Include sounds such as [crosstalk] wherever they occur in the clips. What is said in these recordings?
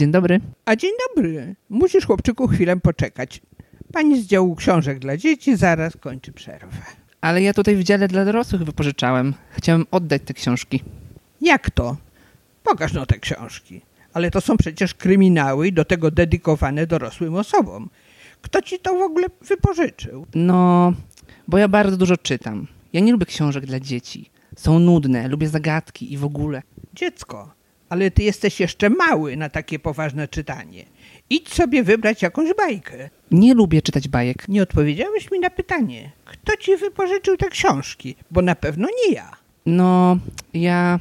Dzień dobry. A dzień dobry. Musisz, chłopczyku, chwilę poczekać. Pani z działu książek dla dzieci zaraz kończy przerwę. Ale ja tutaj w dziale dla dorosłych wypożyczałem. Chciałem oddać te książki. Jak to? Pokaż no te książki. Ale to są przecież kryminały i do tego dedykowane dorosłym osobom. Kto ci to w ogóle wypożyczył? No, bo ja bardzo dużo czytam. Ja nie lubię książek dla dzieci. Są nudne, lubię zagadki i w ogóle. Dziecko, ale ty jesteś jeszcze mały na takie poważne czytanie. Idź sobie wybrać jakąś bajkę. Nie lubię czytać bajek. Nie odpowiedziałeś mi na pytanie, kto ci wypożyczył te książki, bo na pewno nie ja. No, ja.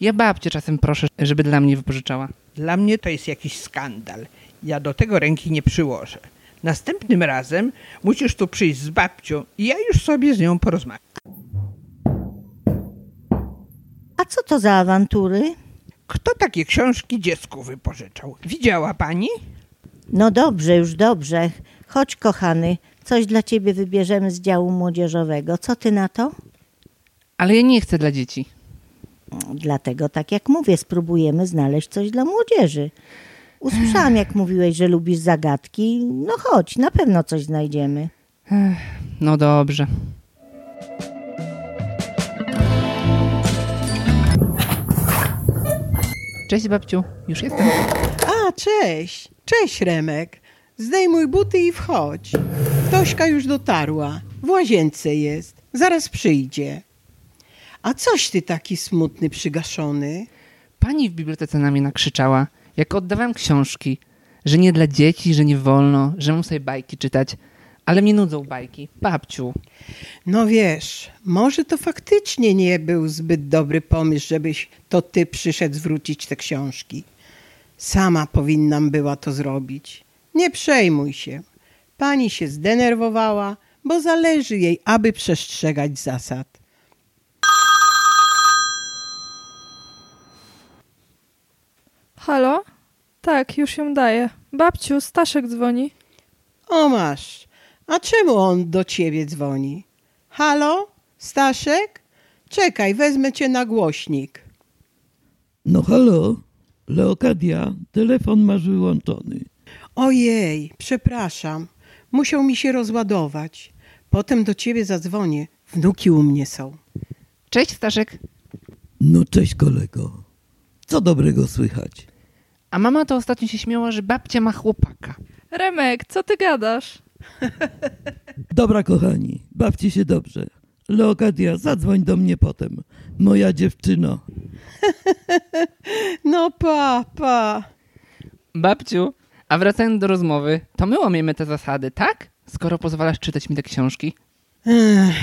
Ja babcię czasem proszę, żeby dla mnie wypożyczała. Dla mnie to jest jakiś skandal. Ja do tego ręki nie przyłożę. Następnym razem musisz tu przyjść z babcią i ja już sobie z nią porozmawiam. A co to za awantury? Kto takie książki dziecku wypożyczał? Widziała pani? No dobrze, już dobrze. Chodź, kochany, coś dla ciebie wybierzemy z działu młodzieżowego. Co ty na to? Ale ja nie chcę dla dzieci. Dlatego, tak jak mówię, spróbujemy znaleźć coś dla młodzieży. Usłyszałam, jak mówiłeś, że lubisz zagadki. No chodź, na pewno coś znajdziemy. No dobrze. Cześć babciu, już jestem. A, cześć. Cześć, Remek. Zdejmuj buty i wchodź. Tośka już dotarła. W łazience jest. Zaraz przyjdzie. A coś ty taki smutny, przygaszony? Pani w bibliotece na mnie nakrzyczała, jak oddawałem książki, że nie dla dzieci, że nie wolno, że mam sobie bajki czytać. Ale mnie nudzą bajki. Babciu, No wiesz, może to faktycznie nie był zbyt dobry pomysł, żebyś to ty przyszedł zwrócić te książki. Sama powinnam była to zrobić. Nie przejmuj się. Pani się zdenerwowała, bo zależy jej, aby przestrzegać zasad. Halo? Tak, już ją daję. Babciu, Staszek dzwoni. O masz, a czemu on do ciebie dzwoni? Halo? Staszek? Czekaj, wezmę cię na głośnik. No halo, Leokadia, telefon masz wyłączony. Ojej, przepraszam. Musiał mi się rozładować. Potem do ciebie zadzwonię. Wnuki u mnie są. cześć Staszek. No cześć kolego. Co dobrego słychać? A mama to ostatnio się śmiała, że babcia ma chłopaka. Remek, co ty gadasz? [laughs] Dobra kochani, bawcie się dobrze. Leokadia, zadzwoń do mnie potem. Moja dziewczyno. [laughs] No pa, pa. Babciu, a wracając do rozmowy, to my łamiemy te zasady, tak? Skoro pozwalasz czytać mi te książki. Ech,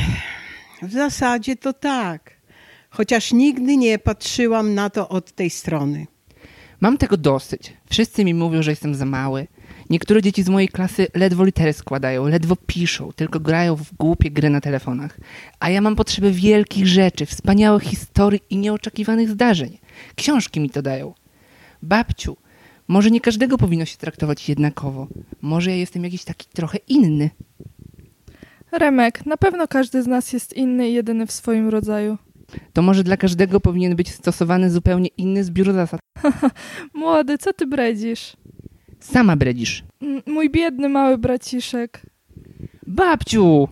w zasadzie to tak. Chociaż nigdy nie patrzyłam na to od tej strony. Mam tego dosyć. Wszyscy mi mówią, że jestem za mały. Niektóre dzieci z mojej klasy ledwo litery składają, ledwo piszą, tylko grają w głupie gry na telefonach. A ja mam potrzebę wielkich rzeczy, wspaniałych historii i nieoczekiwanych zdarzeń. Książki mi to dają. Babciu, może nie każdego powinno się traktować jednakowo. Może ja jestem jakiś taki trochę inny. Remek, na pewno każdy z nas jest inny i jedyny w swoim rodzaju. To może dla każdego powinien być stosowany zupełnie inny zbiór zasad. [laughs] Młody, co ty bredzisz? Sama bredzisz. M- Mój biedny mały braciszek. Babciu!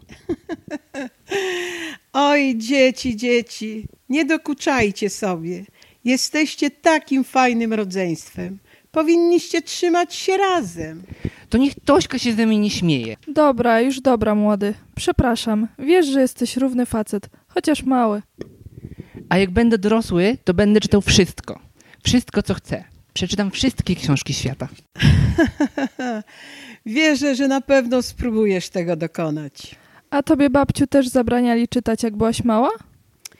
[laughs] Oj, dzieci, dzieci, nie dokuczajcie sobie. Jesteście takim fajnym rodzeństwem. Powinniście trzymać się razem. To niech Tośka się ze mnie nie śmieje. Dobra, już dobra, młody. Przepraszam. Wiesz, że jesteś równy facet, chociaż mały. A jak będę dorosły, to będę czytał wszystko. Wszystko, co chcę. Przeczytam wszystkie książki świata. [laughs] Wierzę, że na pewno spróbujesz tego dokonać. A tobie, babciu, też zabraniali czytać, jak byłaś mała?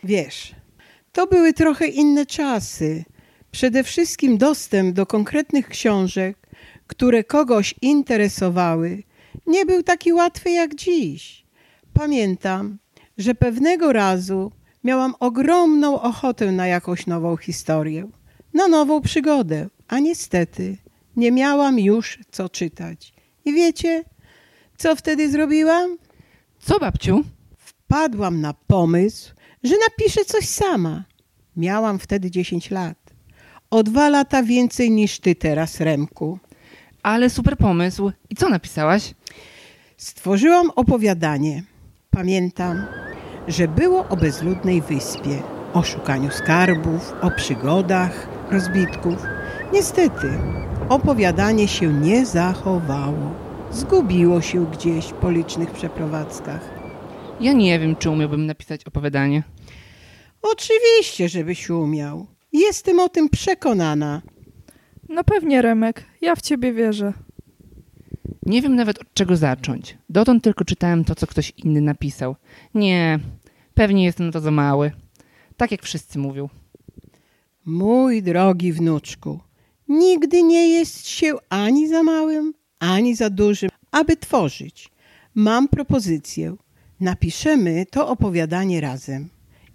Wiesz, to były trochę inne czasy. Przede wszystkim dostęp do konkretnych książek, które kogoś interesowały, nie był taki łatwy jak dziś. Pamiętam, że pewnego razu miałam ogromną ochotę na jakąś nową historię, na nową przygodę, a niestety nie miałam już co czytać. I wiecie, co wtedy zrobiłam? Co, babciu? wpadłam na pomysł, że napiszę coś sama. Miałam wtedy 10 lat. O dwa lata więcej niż ty teraz, Remku. Ale super pomysł. I co napisałaś? Stworzyłam opowiadanie. Pamiętam, że było o bezludnej wyspie, o szukaniu skarbów, o przygodach rozbitków. Niestety, opowiadanie się nie zachowało. Zgubiło się gdzieś po licznych przeprowadzkach. Ja nie wiem, czy umiałbym napisać opowiadanie. Oczywiście, żebyś umiał. Jestem o tym przekonana. No pewnie, Remek. Ja w ciebie wierzę. Nie wiem nawet od czego zacząć. Dotąd tylko czytałem to, co ktoś inny napisał. Nie, pewnie jestem na to za mały. Tak jak wszyscy mówią. Mój drogi wnuczku, nigdy nie jest się ani za małym, ani za dużym, aby tworzyć. Mam propozycję. Napiszemy to opowiadanie razem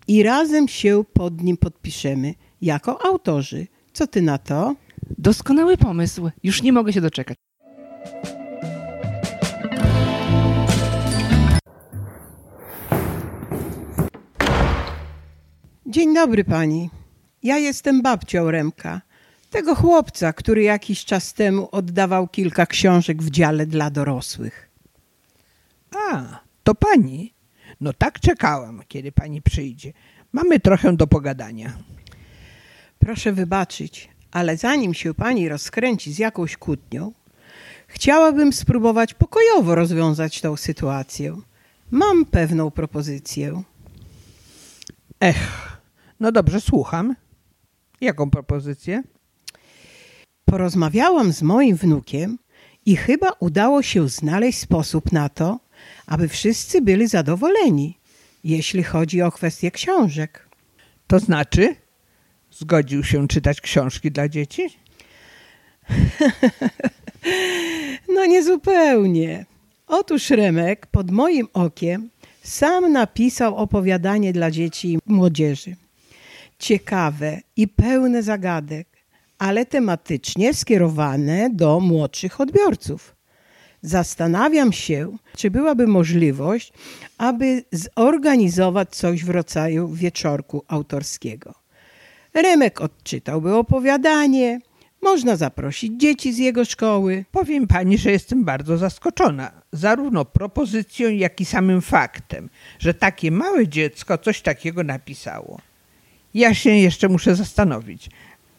i razem się pod nim podpiszemy jako autorzy. Co ty na to? Doskonały pomysł. Już nie mogę się doczekać. Dzień dobry pani. Ja jestem babcią Remka, tego chłopca, który jakiś czas temu oddawał kilka książek w dziale dla dorosłych. A, to pani. No tak czekałam, kiedy pani przyjdzie. Mamy trochę do pogadania. Proszę wybaczyć, ale zanim się pani rozkręci z jakąś kłótnią, chciałabym spróbować pokojowo rozwiązać tą sytuację. Mam pewną propozycję. Ech, no dobrze, słucham. Jaką propozycję? Porozmawiałam z moim wnukiem i chyba udało się znaleźć sposób na to, aby wszyscy byli zadowoleni, jeśli chodzi o kwestię książek. To znaczy, zgodził się czytać książki dla dzieci? [laughs] No niezupełnie. Otóż Remek pod moim okiem sam napisał opowiadanie dla dzieci i młodzieży. Ciekawe i pełne zagadek, ale tematycznie skierowane do młodszych odbiorców. Zastanawiam się, czy byłaby możliwość, aby zorganizować coś w rodzaju wieczorku autorskiego. Remek odczytałby opowiadanie, można zaprosić dzieci z jego szkoły. Powiem pani, że jestem bardzo zaskoczona. Zarówno propozycją, jak i samym faktem, że takie małe dziecko coś takiego napisało. Ja się jeszcze muszę zastanowić,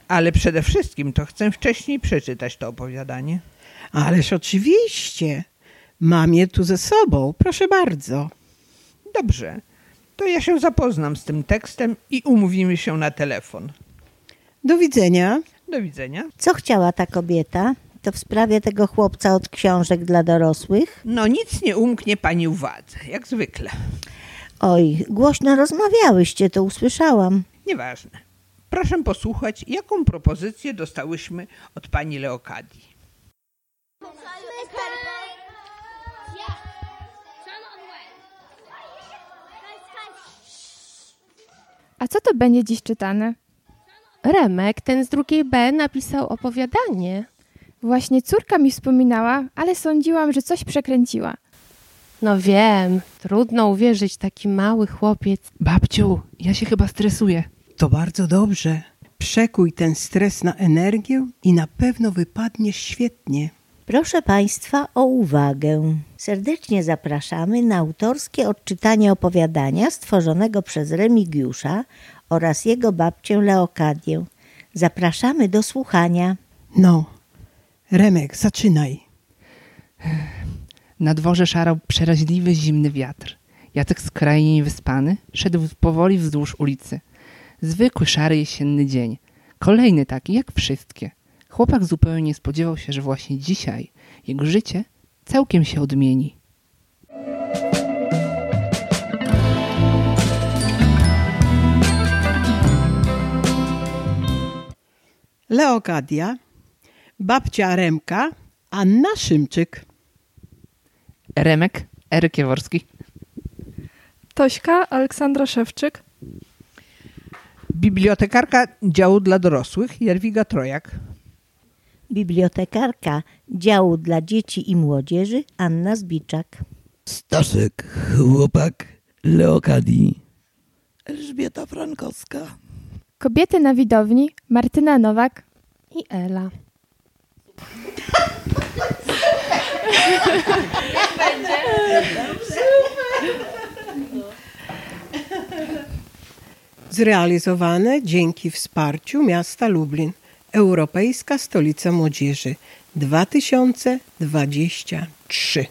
ale przede wszystkim to chcę wcześniej przeczytać to opowiadanie. Ależ oczywiście, mam je tu ze sobą, proszę bardzo. Dobrze, to ja się zapoznam z tym tekstem i umówimy się na telefon. Do widzenia. Do widzenia. Co chciała ta kobieta? To w sprawie tego chłopca od książek dla dorosłych? No nic nie umknie pani uwadze, jak zwykle. Oj, głośno rozmawiałyście, to usłyszałam. Nieważne. Proszę posłuchać, jaką propozycję dostałyśmy od pani Leokadii. A co to będzie dziś czytane? Remek, ten z drugiej B, napisał opowiadanie. Właśnie córka mi wspominała, ale sądziłam, że coś przekręciła. No wiem, trudno uwierzyć, taki mały chłopiec. Babciu, ja się chyba stresuję. To bardzo dobrze. Przekuj ten stres na energię i na pewno wypadniesz świetnie. Proszę Państwa o uwagę. Serdecznie zapraszamy na autorskie odczytanie opowiadania stworzonego przez Remigiusza oraz jego babcię Leokadię. Zapraszamy do słuchania. No, Remek, zaczynaj. Na dworze szarał przeraźliwy, zimny wiatr. Jacek skrajnie wyspany szedł powoli wzdłuż ulicy. Zwykły, szary jesienny dzień. Kolejny taki, jak wszystkie. Chłopak zupełnie nie spodziewał się, że właśnie dzisiaj jego życie całkiem się odmieni. Leokadia, babcia Remka, Anna Szymczyk. Remek, Eryk Jaworski. Tośka, Aleksandra Szewczyk. Bibliotekarka działu dla dorosłych Jadwiga Trojak. Bibliotekarka działu dla dzieci i młodzieży Anna Zbiczak. Staszek, chłopak Leokadii. Elżbieta Frankowska. Kobiety na widowni Martyna Nowak I Ela. [laughs] Zrealizowane dzięki wsparciu miasta Lublin. Europejska Stolica Młodzieży 2023.